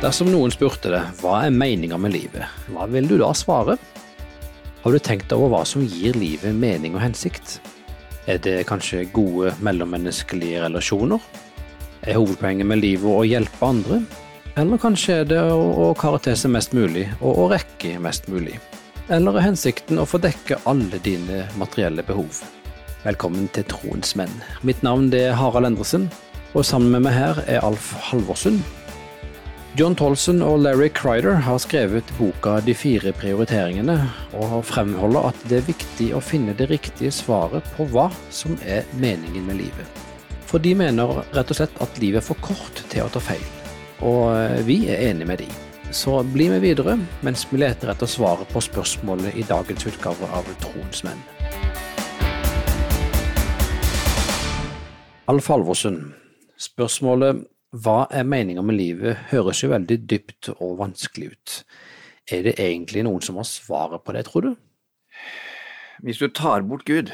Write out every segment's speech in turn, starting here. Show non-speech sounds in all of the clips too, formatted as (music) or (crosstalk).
Dersom noen spurte deg hva er meninga med livet, hva vil du da svare? Har du tenkt over hva som gir livet mening og hensikt? Er det kanskje gode mellommenneskelige relasjoner? Er hovedpoenget med livet å hjelpe andre? Eller kanskje er det å, å mest mulig og å rekke mest mulig? Eller er hensikten å få dekke alle dine materielle behov? Velkommen til Troens menn. Mitt navn er Harald Endresen, og sammen med meg her er Alf Halvorsen. John Tolson og Larry Crider har skrevet boka De fire prioriteringene, og fremholder at det er viktig å finne det riktige svaret på hva som er meningen med livet. For de mener rett og slett at livet er for kort til å ta feil, og vi er enige med de. Så bli med videre mens vi leter etter svaret på spørsmålet i dagens utgave av Troens menn. Alf Halvorsen, spørsmålet hva er meninga med livet høres jo veldig dypt og vanskelig ut. Er det egentlig noen som har svaret på det, tror du? Hvis du tar bort Gud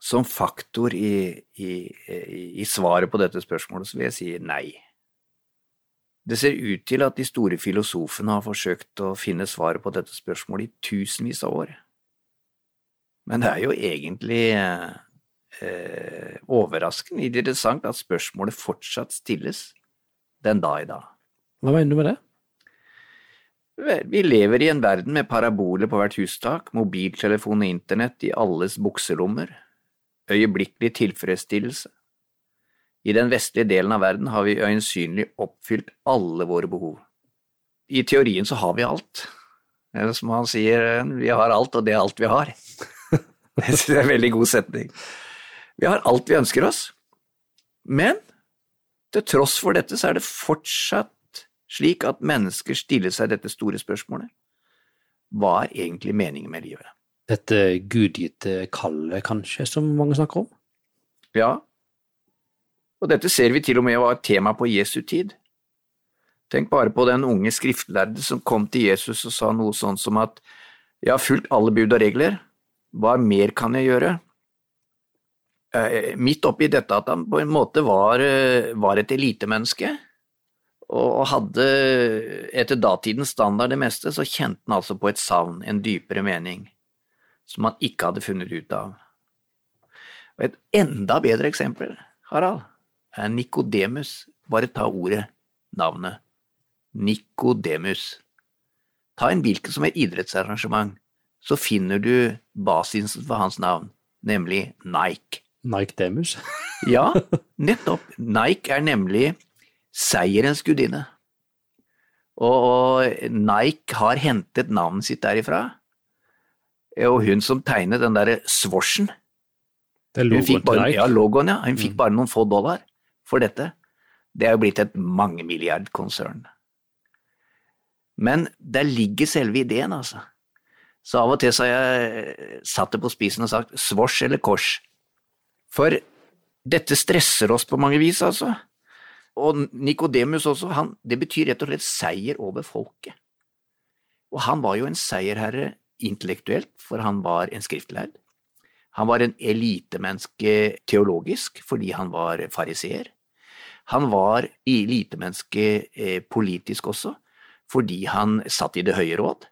som faktor i, i, i svaret på dette spørsmålet, så vil jeg si nei. Det ser ut til at de store filosofene har forsøkt å finne svaret på dette spørsmålet i tusenvis av år. Men det er jo egentlig eh, overraskende interessant at spørsmålet fortsatt stilles den dag i dag. Hva mener du med det? Vi lever i en verden med paraboler på hvert hustak, mobiltelefon og internett i alles bukselommer, øyeblikkelig tilfredsstillelse. I den vestlige delen av verden har vi øyensynlig oppfylt alle våre behov. I teorien så har vi alt. Eller som han sier, vi har alt, og det er alt vi har. (laughs) Det er en veldig god setning. Vi har alt vi ønsker oss, men til tross for dette så er det fortsatt slik at mennesker stiller seg dette store spørsmålet. Hva er egentlig meningen med livet? Dette gudgitte kallet, kanskje, som mange snakker om? Ja, og dette ser vi til og med var et tema på Jesu tid. Tenk bare på den unge skriftlærde som kom til Jesus og sa noe sånn som at jeg har fulgt alle bud og regler, hva mer kan jeg gjøre? Eh, midt oppi dette at han på en måte var, eh, var et elitemenneske, og hadde etter datidens standard det meste, så kjente han altså på et savn, en dypere mening, som han ikke hadde funnet ut av. Og et enda bedre eksempel, Harald, er Nikodemus. Bare ta ordet, navnet. Nikodemus. Ta en hvilken som helst idrettsarrangement, så finner du basisen for hans navn, nemlig Nike. Nike Demus? (laughs) ja, nettopp. Nike er nemlig seierens gudinne. Og, og Nike har hentet navnet sitt derifra. Og hun som tegnet den derre Det er logoen bare? Ja, logoen, ja. Hun fikk Mm. bare noen få dollar for dette. Det er jo blitt et mangemilliardkonsern. Men der ligger selve ideen, altså. Så av og til så har jeg satt det på spisen og sagt svosj eller kors. For dette stresser oss på mange vis, altså. Og Nikodemus også, han, det betyr rett og slett seier over folket. Og han var jo en seierherre intellektuelt, for han var en skriftlærd. Han var en elitemenneske teologisk, fordi han var fariseer. Han var elitemenneske eh, politisk også, fordi han satt i Det høye råd.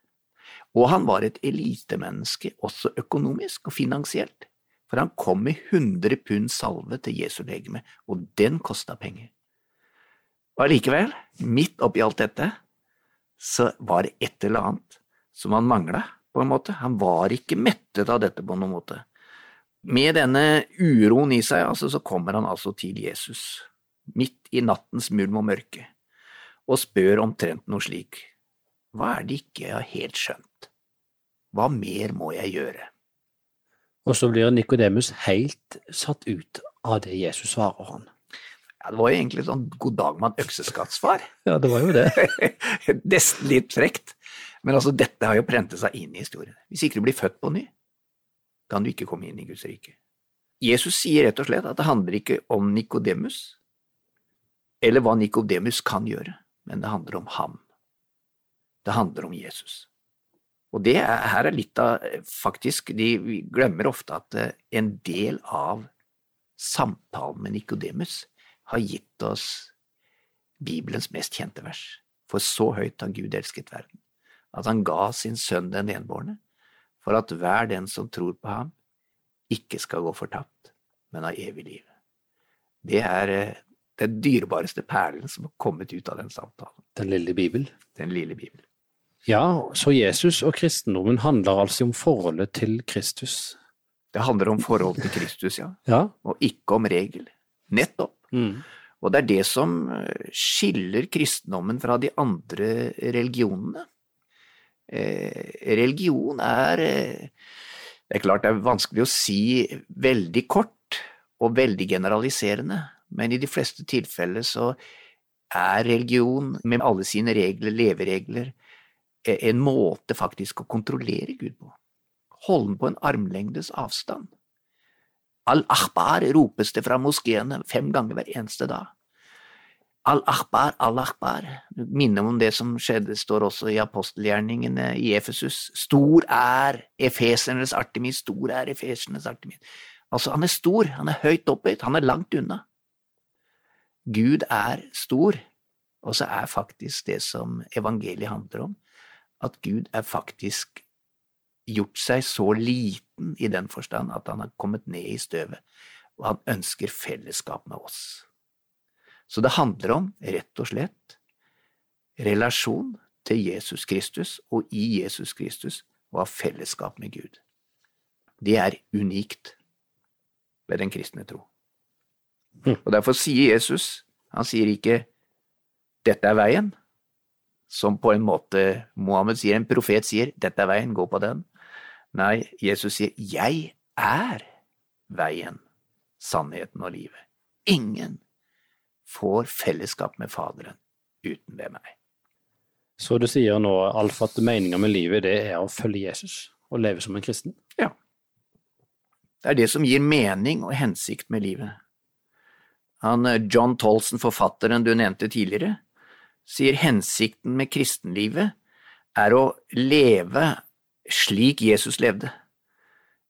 Og han var et elitemenneske også økonomisk og finansielt, for han kom med 100 pund salve til Jesu legeme, og den kosta penger. Og allikevel, midt oppi alt dette, så var det et eller annet som han mangla, på en måte. Han var ikke mettet av dette på noen måte. Med denne uroen i seg, altså, så kommer han altså til Jesus, midt i nattens mulm og mørke, og spør omtrent noe slik, hva er det ikke jeg har helt skjønt? Hva mer må jeg gjøre? Og så blir Nikodemus helt satt ut av det Jesus svarer han. Ja, det var jo egentlig sånn god dag mann økseskattsvar. (laughs) Ja, det var jo det. (laughs) Nesten litt frekt. Men altså, dette har jo prentet seg inn i historien. Hvis ikke du blir født på ny, kan du ikke komme inn i Guds rike. Jesus sier rett og slett at det handler ikke om Nikodemus, eller hva Nikodemus kan gjøre, men det handler om ham. Det handler om Jesus. Og det er, her er litt av faktisk de, Vi glemmer ofte at eh, en del av samtalen med Nikodemus har gitt oss Bibelens mest kjente vers. For så høyt har Gud elsket verden, at han ga sin sønn den enbårne, for at hver den som tror på ham, ikke skal gå fortapt, men ha evig liv. Det er eh, den dyrebareste perlen som har kommet ut av den samtalen. Den lille Bibel. Den lille Bibel. Ja, så Jesus og kristendommen handler altså om forholdet til Kristus. Det handler om forholdet til Kristus, ja, Ja. og ikke om regel. Nettopp. Mm. Og det er det som eh, skiller kristendommen fra de andre religionene. Eh, religion er eh, Det er klart det er vanskelig å si veldig kort og veldig generaliserende, men i de fleste tilfeller så er religion, med alle sine regler, leveregler, en måte faktisk å kontrollere Gud på. Holde ham på en armlengdes avstand. Al-Ahbar ropes det fra moskeene fem ganger hver eneste dag. Al-Ahbar, Al-Ahbar. Minner om det som skjedde, står også i apostelgjerningene i Efesus. Stor er efesernes Artemis, stor er efesernes Artemis. Altså, han er stor, han er høyt opphøyd, han er langt unna. Gud er stor, og så er faktisk det som evangeliet handler om, at Gud er faktisk gjort seg så liten i den forstand at han har kommet ned i støvet, og han ønsker fellesskap med oss. Så det handler om, rett og slett, relasjon til Jesus Kristus, og i Jesus Kristus å ha fellesskap med Gud. Det er unikt ved den kristne tro. Og derfor sier Jesus, han sier ikke 'dette er veien', som på en måte Mohammed sier, en profet sier 'dette er veien, gå på den'. Nei, Jesus sier 'jeg er veien, sannheten og livet'. Ingen får fellesskap med Faderen uten ved meg. Så du sier nå, Alf, at meninga med livet det er å følge Jesus og leve som en kristen? Ja. Det er det som gir mening og hensikt med livet. Han, eh, John Tolson, forfatteren du nevnte tidligere, sier hensikten med kristenlivet er å leve slik Jesus levde.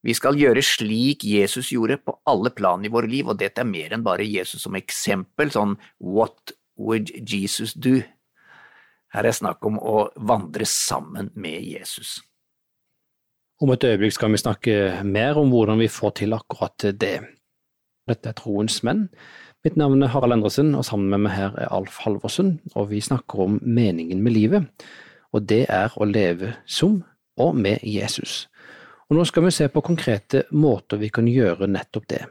Vi skal gjøre slik Jesus gjorde på alle plan i våre liv, og dette er mer enn bare Jesus som eksempel, sånn what would Jesus do? Her er snakk om å vandre sammen med Jesus. Om et øyeblikk skal vi snakke mer om hvordan vi får til akkurat det. Dette er Troens menn. Mitt navn er Harald Endresen, og sammen med meg her er Alf Halvorsen, og vi snakker om meningen med livet, og det er å leve som og med Jesus. Og Nå skal vi se på konkrete måter vi kan gjøre nettopp det.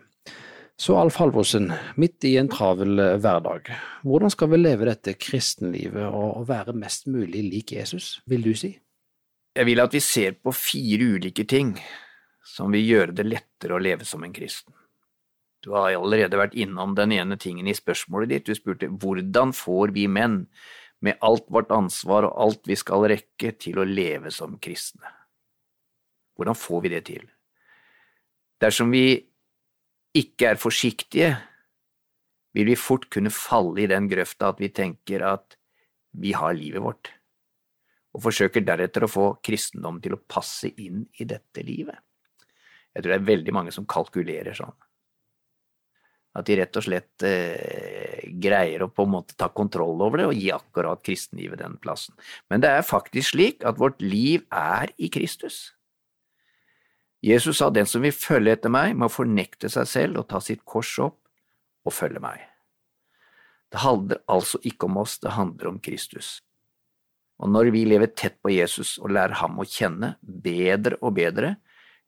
Så Alf Halvorsen, midt i en travel eh, hverdag, hvordan skal vi leve dette kristenlivet og være mest mulig lik Jesus, vil du si? Jeg vil at vi ser på fire ulike ting som vil gjøre det lettere å leve som en kristen. Du har allerede vært innom den ene tingen i spørsmålet ditt. Du spurte hvordan får vi menn, med alt vårt ansvar og alt vi skal rekke, til å leve som kristne? Hvordan får vi det til? Dersom vi ikke er forsiktige, vil vi fort kunne falle i den grøfta at vi tenker at vi har livet vårt, og forsøker deretter å få kristendom til å passe inn i dette livet. Jeg tror det er veldig mange som kalkulerer sånn. At de rett og slett eh, greier å på en måte ta kontroll over det og gi akkurat kristenlivet den plassen. Men det er faktisk slik at vårt liv er i Kristus. Jesus sa den som vil følge etter meg, må fornekte seg selv og ta sitt kors opp og følge meg. Det handler altså ikke om oss, det handler om Kristus. Og når vi lever tett på Jesus og lærer ham å kjenne bedre og bedre,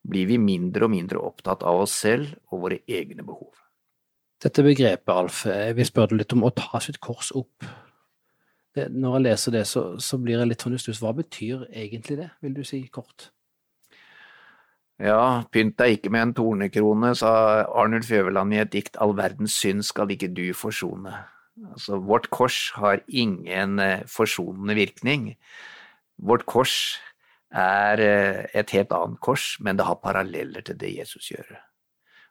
blir vi mindre og mindre opptatt av oss selv og våre egne behov. Dette begrepet, Alf, jeg vil spørre deg litt om å ta sitt kors opp. Det, når jeg leser det, så, så blir jeg litt sånn i. Hva betyr egentlig det, vil du si kort? Ja, pynt deg ikke med en tornekrone, sa Arnulf Øverland i et dikt, all verdens synd skal ikke du forsone. Altså, vårt kors har ingen eh, forsonende virkning. Vårt kors er eh, et helt annet kors, men det har paralleller til det Jesus gjør.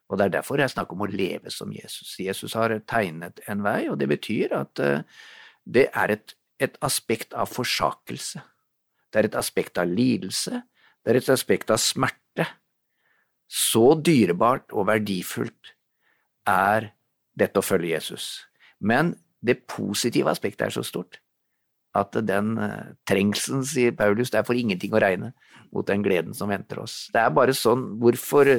Og det er derfor jeg snakker om å leve som Jesus. Jesus har tegnet en vei, og det betyr at eh, det er et, et aspekt av forsakelse. Det er et aspekt av lidelse. Det er et aspekt av smerte. Så dyrebart og verdifullt er dette å følge Jesus. Men det positive aspektet er så stort at den uh, trengselen, sier Paulus, det er for ingenting å regne mot den gleden som venter oss. Det er bare sånn, hvorfor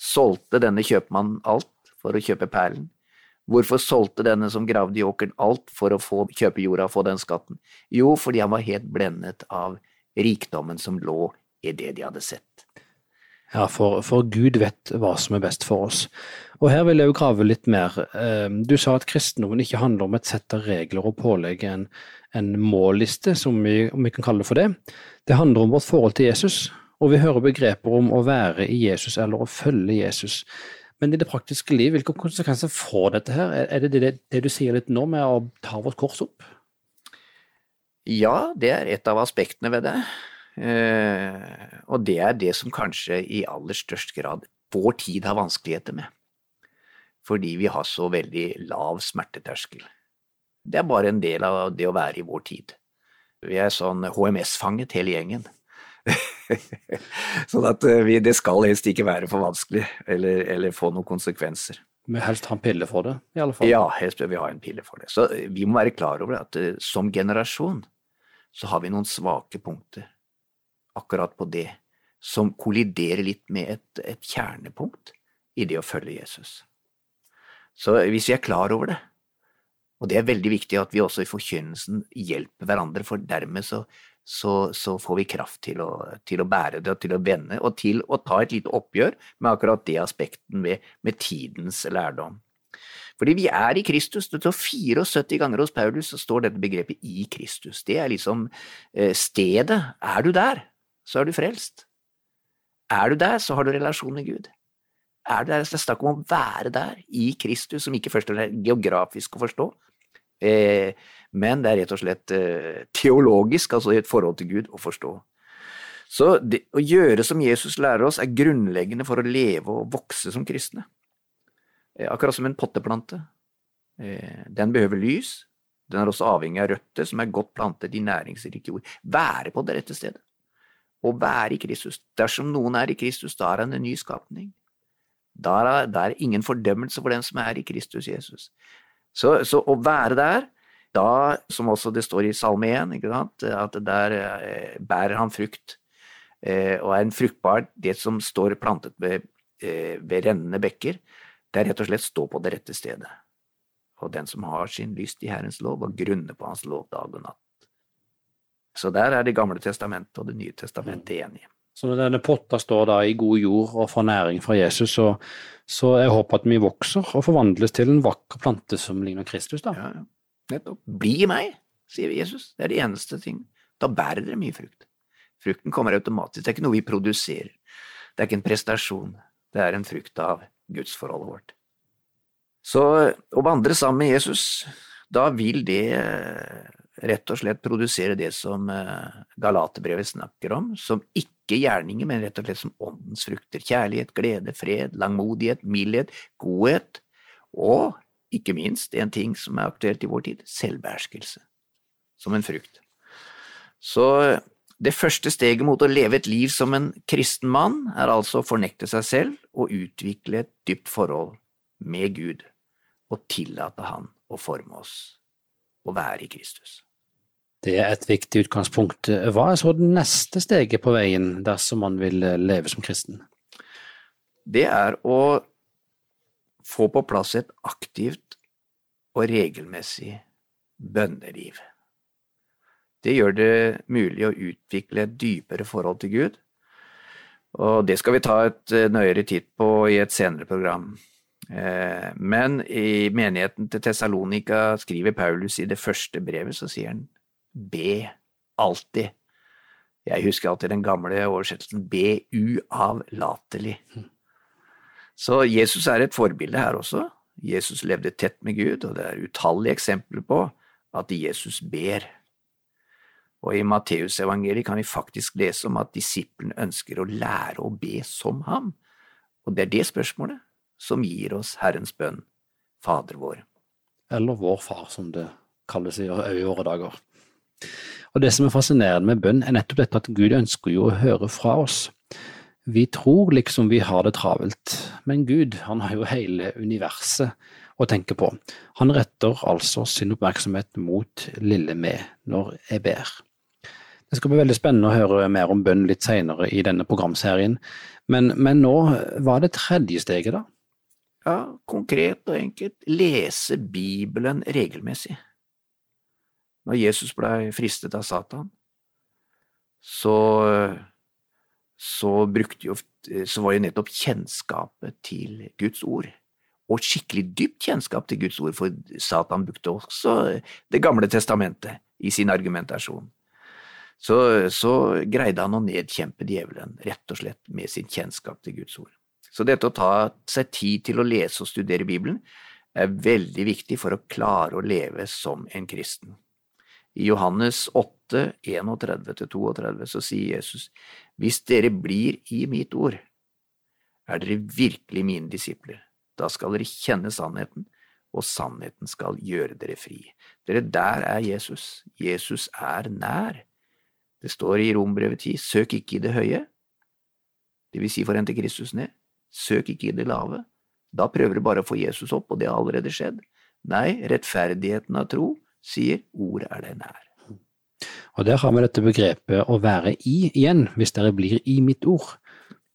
solgte denne kjøpmannen alt for å kjøpe perlen? Hvorfor solgte denne som gravde i åkeren alt for å få kjøpe jorda og få den skatten? Jo, fordi han var helt blendet av rikdommen som lå i det de hadde sett. Ja, for, for, Gud vet hva som er best for oss. Og her vil jeg jo grave litt mer. Ehm, du sa at kristendommen ikke handler om et sett av regler og pålegg, en, en målliste, som vi, om vi kan kalle det for det. Det handler om vårt forhold til Jesus, og vi hører begreper om å være i Jesus eller å følge Jesus. Men i det praktiske liv, hvilke konsekvenser får dette her? Er det det, det du sier litt nå med å ta vårt kors opp? Ja, det er et av aspektene ved det. Eh, og det er det som kanskje i aller størst grad vår tid har vanskeligheter med. Fordi vi har så veldig lav smerteterskel. Det er bare en del av det å være i vår tid. Vi er sånn HMS-fanget hele gjengen. (laughs) sånn at eh, vi, det skal helst ikke være for vanskelig, eller, eller få noen konsekvenser. Vi helst ha en pille for det, i alle fall. Ja, helst bør vi ha en pille for det. Så eh, vi må være klar over at eh, som generasjon så har vi noen svake punkter akkurat på det, som kolliderer litt med et, et kjernepunkt i det å følge Jesus. Så hvis vi er klar over det, og det er veldig viktig at vi også i forkynnelsen hjelper hverandre, for dermed så, så, så, får vi kraft til å, til å, bære det og til å vende, og til å ta et lite oppgjør med akkurat det aspekten med, med tidens lærdom. Fordi vi er i Kristus. Det står 74 ganger hos Paulus så står dette begrepet i Kristus. Det er liksom eh, stedet. Er du der, så er du frelst. Er du der, så har du relasjon med Gud. Er du der, så er det snakk om å være der, i Kristus, som ikke først er geografisk å forstå, men det er rett og slett eh, teologisk, altså i et forhold til Gud, å forstå. Så det, å gjøre som Jesus lærer oss, er grunnleggende for å leve og vokse som kristne. Eh, akkurat som en potteplante. Eh, den behøver lys, den er også avhengig av røtter som er godt plantet i næringsrike jord. Være på det rette stedet. Å være i Kristus. Dersom noen er i Kristus, da er han en ny skapning. Da er det ingen fordømmelse for den som er i Kristus Jesus. Så, så å være der, da, som også det står i Salme 1, at der eh, bærer han frukt, eh, og er en fruktbar det som står plantet ved, eh, ved rennende bekker, det er rett og slett stå på det rette stedet. Og den som har sin lyst i Herrens lov, og grunner på Hans lov dag og natt. Så der er Det gamle testamentet og Det nye testamentet mm. enige. Så når denne potta står da i god jord og får næring fra Jesus, så, så jeg håper at vi vokser og forvandles til en vakker plante som ligner Kristus, da. Ja, ja. Nettopp. Bli meg, sier Jesus. Det er det eneste ting. Da bærer dere mye frukt. Frukten kommer automatisk. Det er ikke noe vi produserer. Det er ikke en prestasjon. Det er en frukt av gudsforholdet vårt. Så å vandre sammen med Jesus, da vil det eh, rett og slett produsere det som eh, Galaterbrevet snakker om, som ikke gjerninger, men rett og slett som åndens frukter. Kjærlighet, glede, fred, langmodighet, mildhet, godhet og ikke minst en ting som er aktuelt i vår tid, selvbeherskelse, som en frukt. Så det første steget mot å leve et liv som en kristen mann er altså å fornekte seg selv og utvikle et dypt forhold med Gud, og tillate Han å forme oss og være i Kristus. Det er et viktig utgangspunkt. Hva er så det neste steget på veien dersom man vil leve som kristen? Det er å få på plass et aktivt og regelmessig bønneliv. Det gjør det mulig å utvikle et dypere forhold til Gud, og det skal vi ta et eh, nøyere titt på i et senere program. Eh, men i menigheten til Tessalonika skriver Paulus i det første brevet, så sier han be alltid. Jeg husker alltid den gamle oversettelsen be uavlatelig. Så Jesus er et forbilde her også. Jesus levde tett med Gud, og det er utallige eksempler på at Jesus ber. Og i Matteusevangeliet kan vi faktisk lese om at disiplene ønsker å lære å be som ham, og det er det spørsmålet som gir oss Herrens bønn, Fader vår. Eller Vår Far, som det kalles i våre dager. Og Det som er fascinerende med bønn, er nettopp dette at Gud ønsker jo å høre fra oss. Vi tror liksom vi har det travelt, men Gud han har jo hele universet å tenke på. Han retter altså sin oppmerksomhet mot lille meg når jeg ber. Det skal bli veldig spennende å høre mer om bønn litt senere i denne programserien, men, men nå, hva er det tredje steget, da? Ja, konkret og enkelt, lese Bibelen regelmessig. Når Jesus blei fristet av Satan, så, så, jo, så var jo nettopp kjennskapet til Guds ord og skikkelig dypt kjennskap til Guds ord, for Satan brukte også Det gamle testamentet i sin argumentasjon. Så, så greide han å nedkjempe djevelen, rett og slett med sin kjennskap til Guds ord. Så dette å ta seg tid til å lese og studere Bibelen er veldig viktig for å klare å leve som en kristen. I Johannes 8, 31–32 så sier Jesus, Hvis dere blir i mitt ord, er dere virkelig mine disipler. Da skal dere kjenne sannheten, og sannheten skal gjøre dere fri. Dere, der er Jesus. Jesus er nær. Det står i Rombrevet 10, søk ikke i det høye, det vil si forente Kristus ned, søk ikke i det lave. Da prøver du bare å få Jesus opp, og det har allerede skjedd. Nei, rettferdigheten av tro sier ordet er deg nær. Og der har vi dette begrepet å være i igjen, hvis dere blir i mitt ord.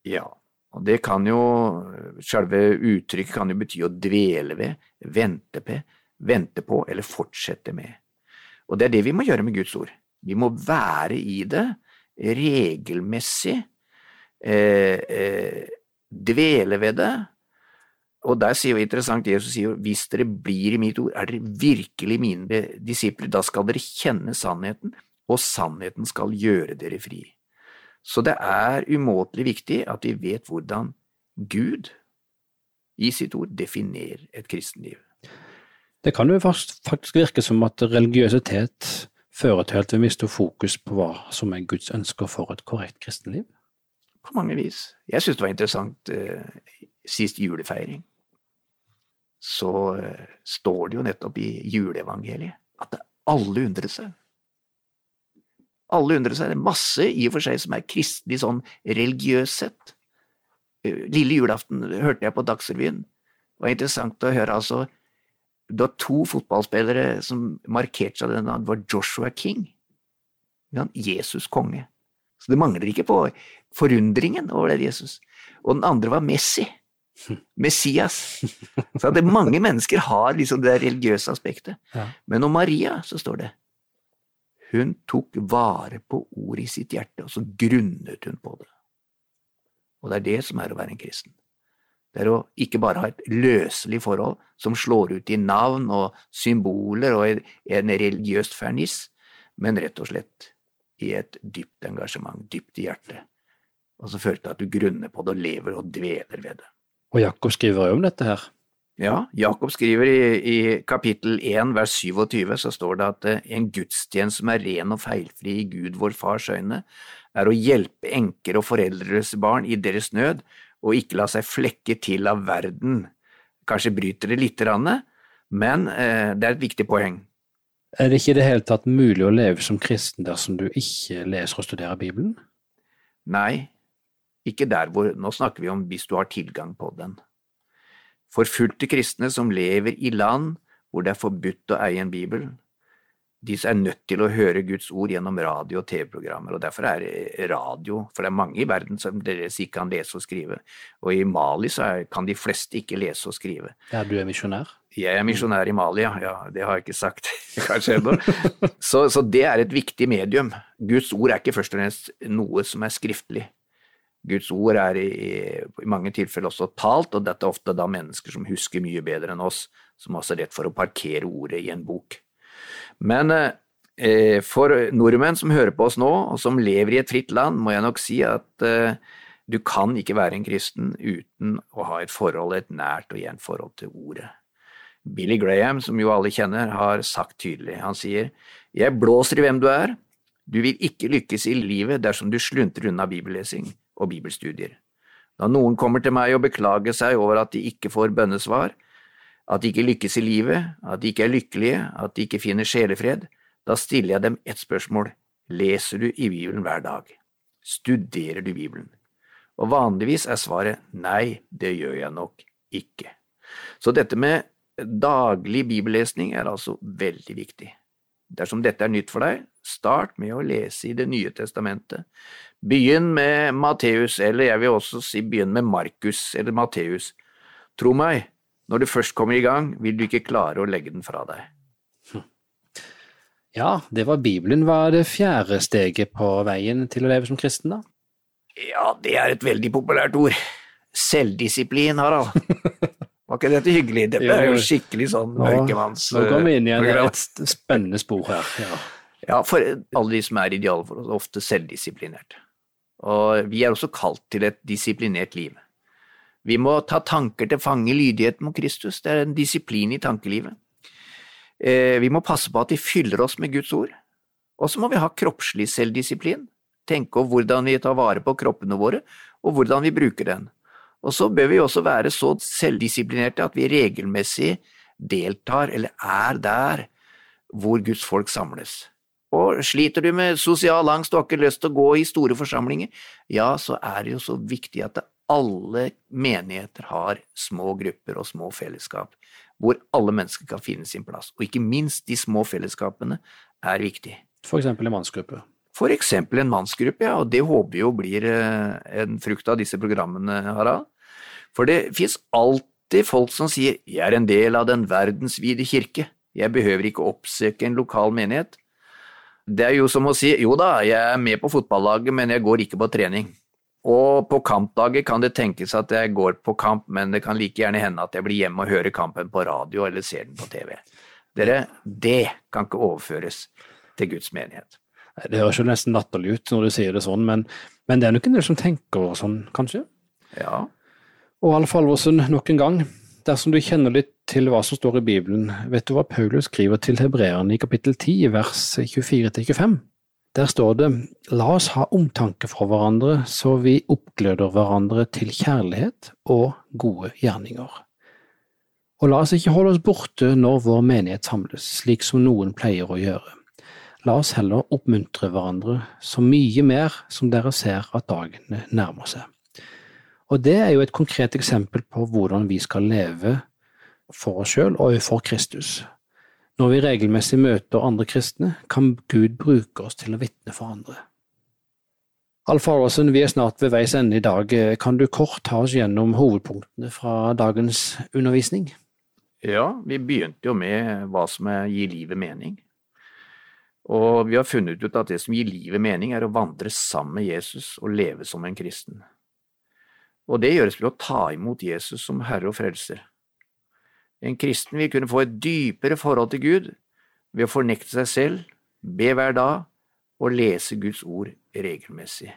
Ja, og det kan jo, selve uttrykket kan jo bety å dvele ved, vente på, vente på eller fortsette med. Og det er det vi må gjøre med Guds ord. Vi må være i det regelmessig, eh, eh, dvele ved det. Og der sier jo interessant Jesus sier hvis dere blir i mitt ord, er dere virkelig mine disipler, da skal dere kjenne sannheten, og sannheten skal gjøre dere fri. Så det er umåtelig viktig at vi vet hvordan Gud i sitt ord definerer et kristenliv. Det kan jo faktisk virke som at religiøsitet fører til at vi mister fokus på hva som er Guds ønsker for et korrekt kristenliv? På mange vis. Jeg syns det var interessant eh, sist julefeiring. Så eh, står det jo nettopp i juleevangeliet at alle undret seg. Alle undrer seg. Det er masse i og for seg som er kristelig sånn religiøst sett. Eh, lille julaften hørte jeg på Dagsrevyen. Det var interessant å høre, altså. Det var to fotballspillere som markerte seg denne, det var Joshua King. Jesus konge. Så det mangler ikke på forundringen over det Jesus. Og den andre var Messi. Messias. Så det mange mennesker har liksom det religiøse aspektet. Ja. Men om Maria så står det hun tok vare på ordet i sitt hjerte, og så grunnet hun på det. Og det er det som er å være en kristen. Det er å ikke bare ha et løselig forhold som slår ut i navn og symboler og en religiøst ferniss, men rett og slett i et dypt engasjement, dypt i hjertet. Og så føler du at du grunner på det og lever og dveler ved det. Og Jakob skriver jo om dette her. Ja, Jakob skriver i, i kapittel 1 vers 27 så står det at eh, en gudstjeneste som er ren og feilfri i Gud vår Fars øyne, er å hjelpe enker og foreldres barn i deres nød, og ikke la seg flekke til av verden. Kanskje bryter det lite grann, men eh, det er et viktig poeng. Er det ikke i det hele tatt mulig å leve som kristen dersom du ikke leser og studerer Bibelen? Nei, ikke der hvor Nå snakker vi om hvis du har tilgang på den. Forfulgte kristne som lever i land hvor det er forbudt å eie en bibel, de er nødt til å høre Guds ord gjennom radio- og TV-programmer, og derfor er radio For det er mange i verden som deres ikke kan lese og skrive, og i Mali så er, kan de fleste ikke lese og skrive. Ja, du er misjonær? Jeg er misjonær i Mali, ja. ja. Det har jeg ikke sagt (laughs) kanskje ennå. (laughs) Så, så det er et viktig medium. Guds ord er ikke først og fremst noe som er skriftlig. Guds ord er i, i, mange tilfeller også talt, og dette er ofte da mennesker som husker mye bedre enn oss, som også er rett for å parkere ordet i en bok. Men eh, for nordmenn som hører på oss nå, og som lever i et fritt land, må jeg nok si at eh, du kan ikke være en kristen uten å ha et forhold, et nært og jevnt forhold til ordet. Billy Graham, som jo alle kjenner, har sagt tydelig, han sier, jeg blåser i hvem du er, du vil ikke lykkes i livet dersom du sluntrer unna bibellesing og bibelstudier. Når noen kommer til meg og beklager seg over at de ikke får bønnesvar, at de ikke lykkes i livet, at de ikke er lykkelige, at de ikke finner sjelefred, da stiller jeg dem ett spørsmål, leser du i Bibelen hver dag? Studerer du Bibelen? Og vanligvis er svaret nei, det gjør jeg nok ikke. Så dette med Daglig bibellesning er altså veldig viktig. Dersom dette er nytt for deg, start med å lese i Det nye testamentet. Begynn med Matteus, eller jeg vil også si begynn med Markus eller Matteus. Tro meg, når du først kommer i gang, vil du ikke klare å legge den fra deg. Ja, det var Bibelen. Hva er det fjerde steget på veien til å leve som kristen, da? Ja, det er et veldig populært ord. Selvdisiplin, Harald. (laughs) Var ikke dette hyggelig? Det ble jo skikkelig sånn mørkemanns... Nå går vi inn i et (laughs) spennende spor her. Ja. ja, for alle de som er ideale for oss, er ofte selvdisiplinert. Og vi er også kalt til et disiplinert liv. Vi må ta tanker til fange lydigheten mot Kristus. Det er en disiplin i tankelivet. Eh, vi må passe på at de fyller oss med Guds ord. Og så må vi ha kroppslig selvdisiplin. Tenke over hvordan vi tar vare på kroppene våre, og hvordan vi bruker den. Og så bør vi også være så selvdisiplinerte at vi regelmessig deltar eller er der hvor Guds folk samles. Og sliter du med sosial angst og har ikke lyst til å gå i store forsamlinger, ja, så er det jo så viktig at alle menigheter har små grupper og små fellesskap, hvor alle mennesker kan finne sin plass. Og ikke minst de små fellesskapene er viktig. For eksempel en mannsgruppe? For eksempel en mannsgruppe, ja, og det håper vi jo blir eh, en frukt av disse programmene, Harald. For det fins alltid folk som sier jeg er en del av den verdensvide kirke, jeg behøver ikke oppsøke en lokal menighet. Det er jo som å si jo da, jeg er med på fotballaget, men jeg går ikke på trening. Og på kampdager kan det tenkes at jeg går på kamp, men det kan like gjerne hende at jeg blir hjemme og hører kampen på radio eller ser den på TV. Dere, det kan ikke overføres til Guds menighet. Det høres jo nesten latterlig ut når du sier det sånn, men, men det er nok en del som tenker sånn, kanskje? Ja, og Alf Halvorsen, nok en gang, dersom du kjenner litt til hva som står i Bibelen, vet du hva Paulus skriver til hebreerne i kapittel 10, vers 24–25? Der står det, la oss ha omtanke for hverandre så vi oppgløder hverandre til kjærlighet og gode gjerninger. Og la oss ikke holde oss borte når vår menighet samles, slik som noen pleier å gjøre. La oss heller oppmuntre hverandre så mye mer som dere ser at dagene nærmer seg. Og det er jo et konkret eksempel på hvordan vi skal leve for oss sjøl og for Kristus. Når vi regelmessig møter andre kristne, kan Gud bruke oss til å vitne for andre. Alf Arvesen, vi er snart ved veis ende i dag. Kan du kort ta oss gjennom hovedpunktene fra dagens undervisning? Ja, vi begynte jo med hva som gir livet mening. Og vi har funnet ut at det som gir livet mening, er å vandre sammen med Jesus og leve som en kristen og det gjøres ved å ta imot Jesus som Herre og Frelser. En kristen vil kunne få et dypere forhold til Gud ved å fornekte seg selv, be hver dag og lese Guds ord regelmessig.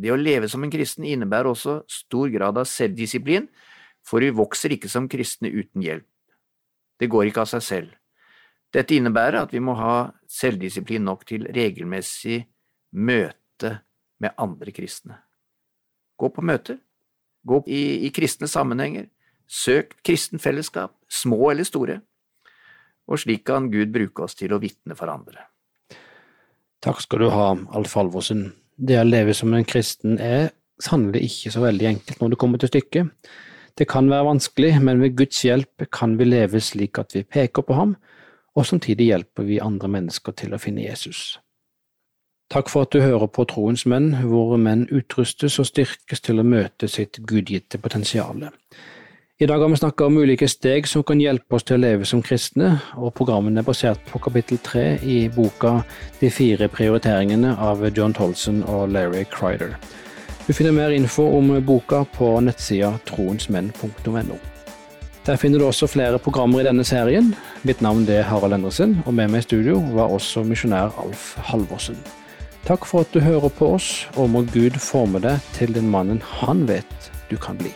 Det å leve som en kristen innebærer også stor grad av selvdisiplin, for vi vokser ikke som kristne uten hjelp. Det går ikke av seg selv. Dette innebærer at vi må ha selvdisiplin nok til regelmessig møte med andre kristne. Gå på møter, Gå i, i kristne sammenhenger. Søk kristen fellesskap, små eller store. Og slik kan Gud bruke oss til å vitne for andre. Takk skal du ha, Alf Alvorsen. Det å leve som en kristen er sannelig ikke så veldig enkelt når det kommer til stykket. Det kan være vanskelig, men ved Guds hjelp kan vi leve slik at vi peker på ham, og samtidig hjelper vi andre mennesker til å finne Jesus. Takk for at du hører på Troens menn, hvor menn utrustes og styrkes til å møte sitt gudgitte potensial. I dag har vi snakket om ulike steg som kan hjelpe oss til å leve som kristne, og programmene er basert på kapittel tre i boka De fire prioriteringene av John Tolson og Larry Crider. Du finner mer info om boka på nettsida troensmenn.no. Der finner du også flere programmer i denne serien. Mitt navn er Harald Endresen, og med meg i studio var også misjonær Alf Halvorsen. Takk for at du hører på oss, og må Gud forme deg til den mannen han vet du kan bli.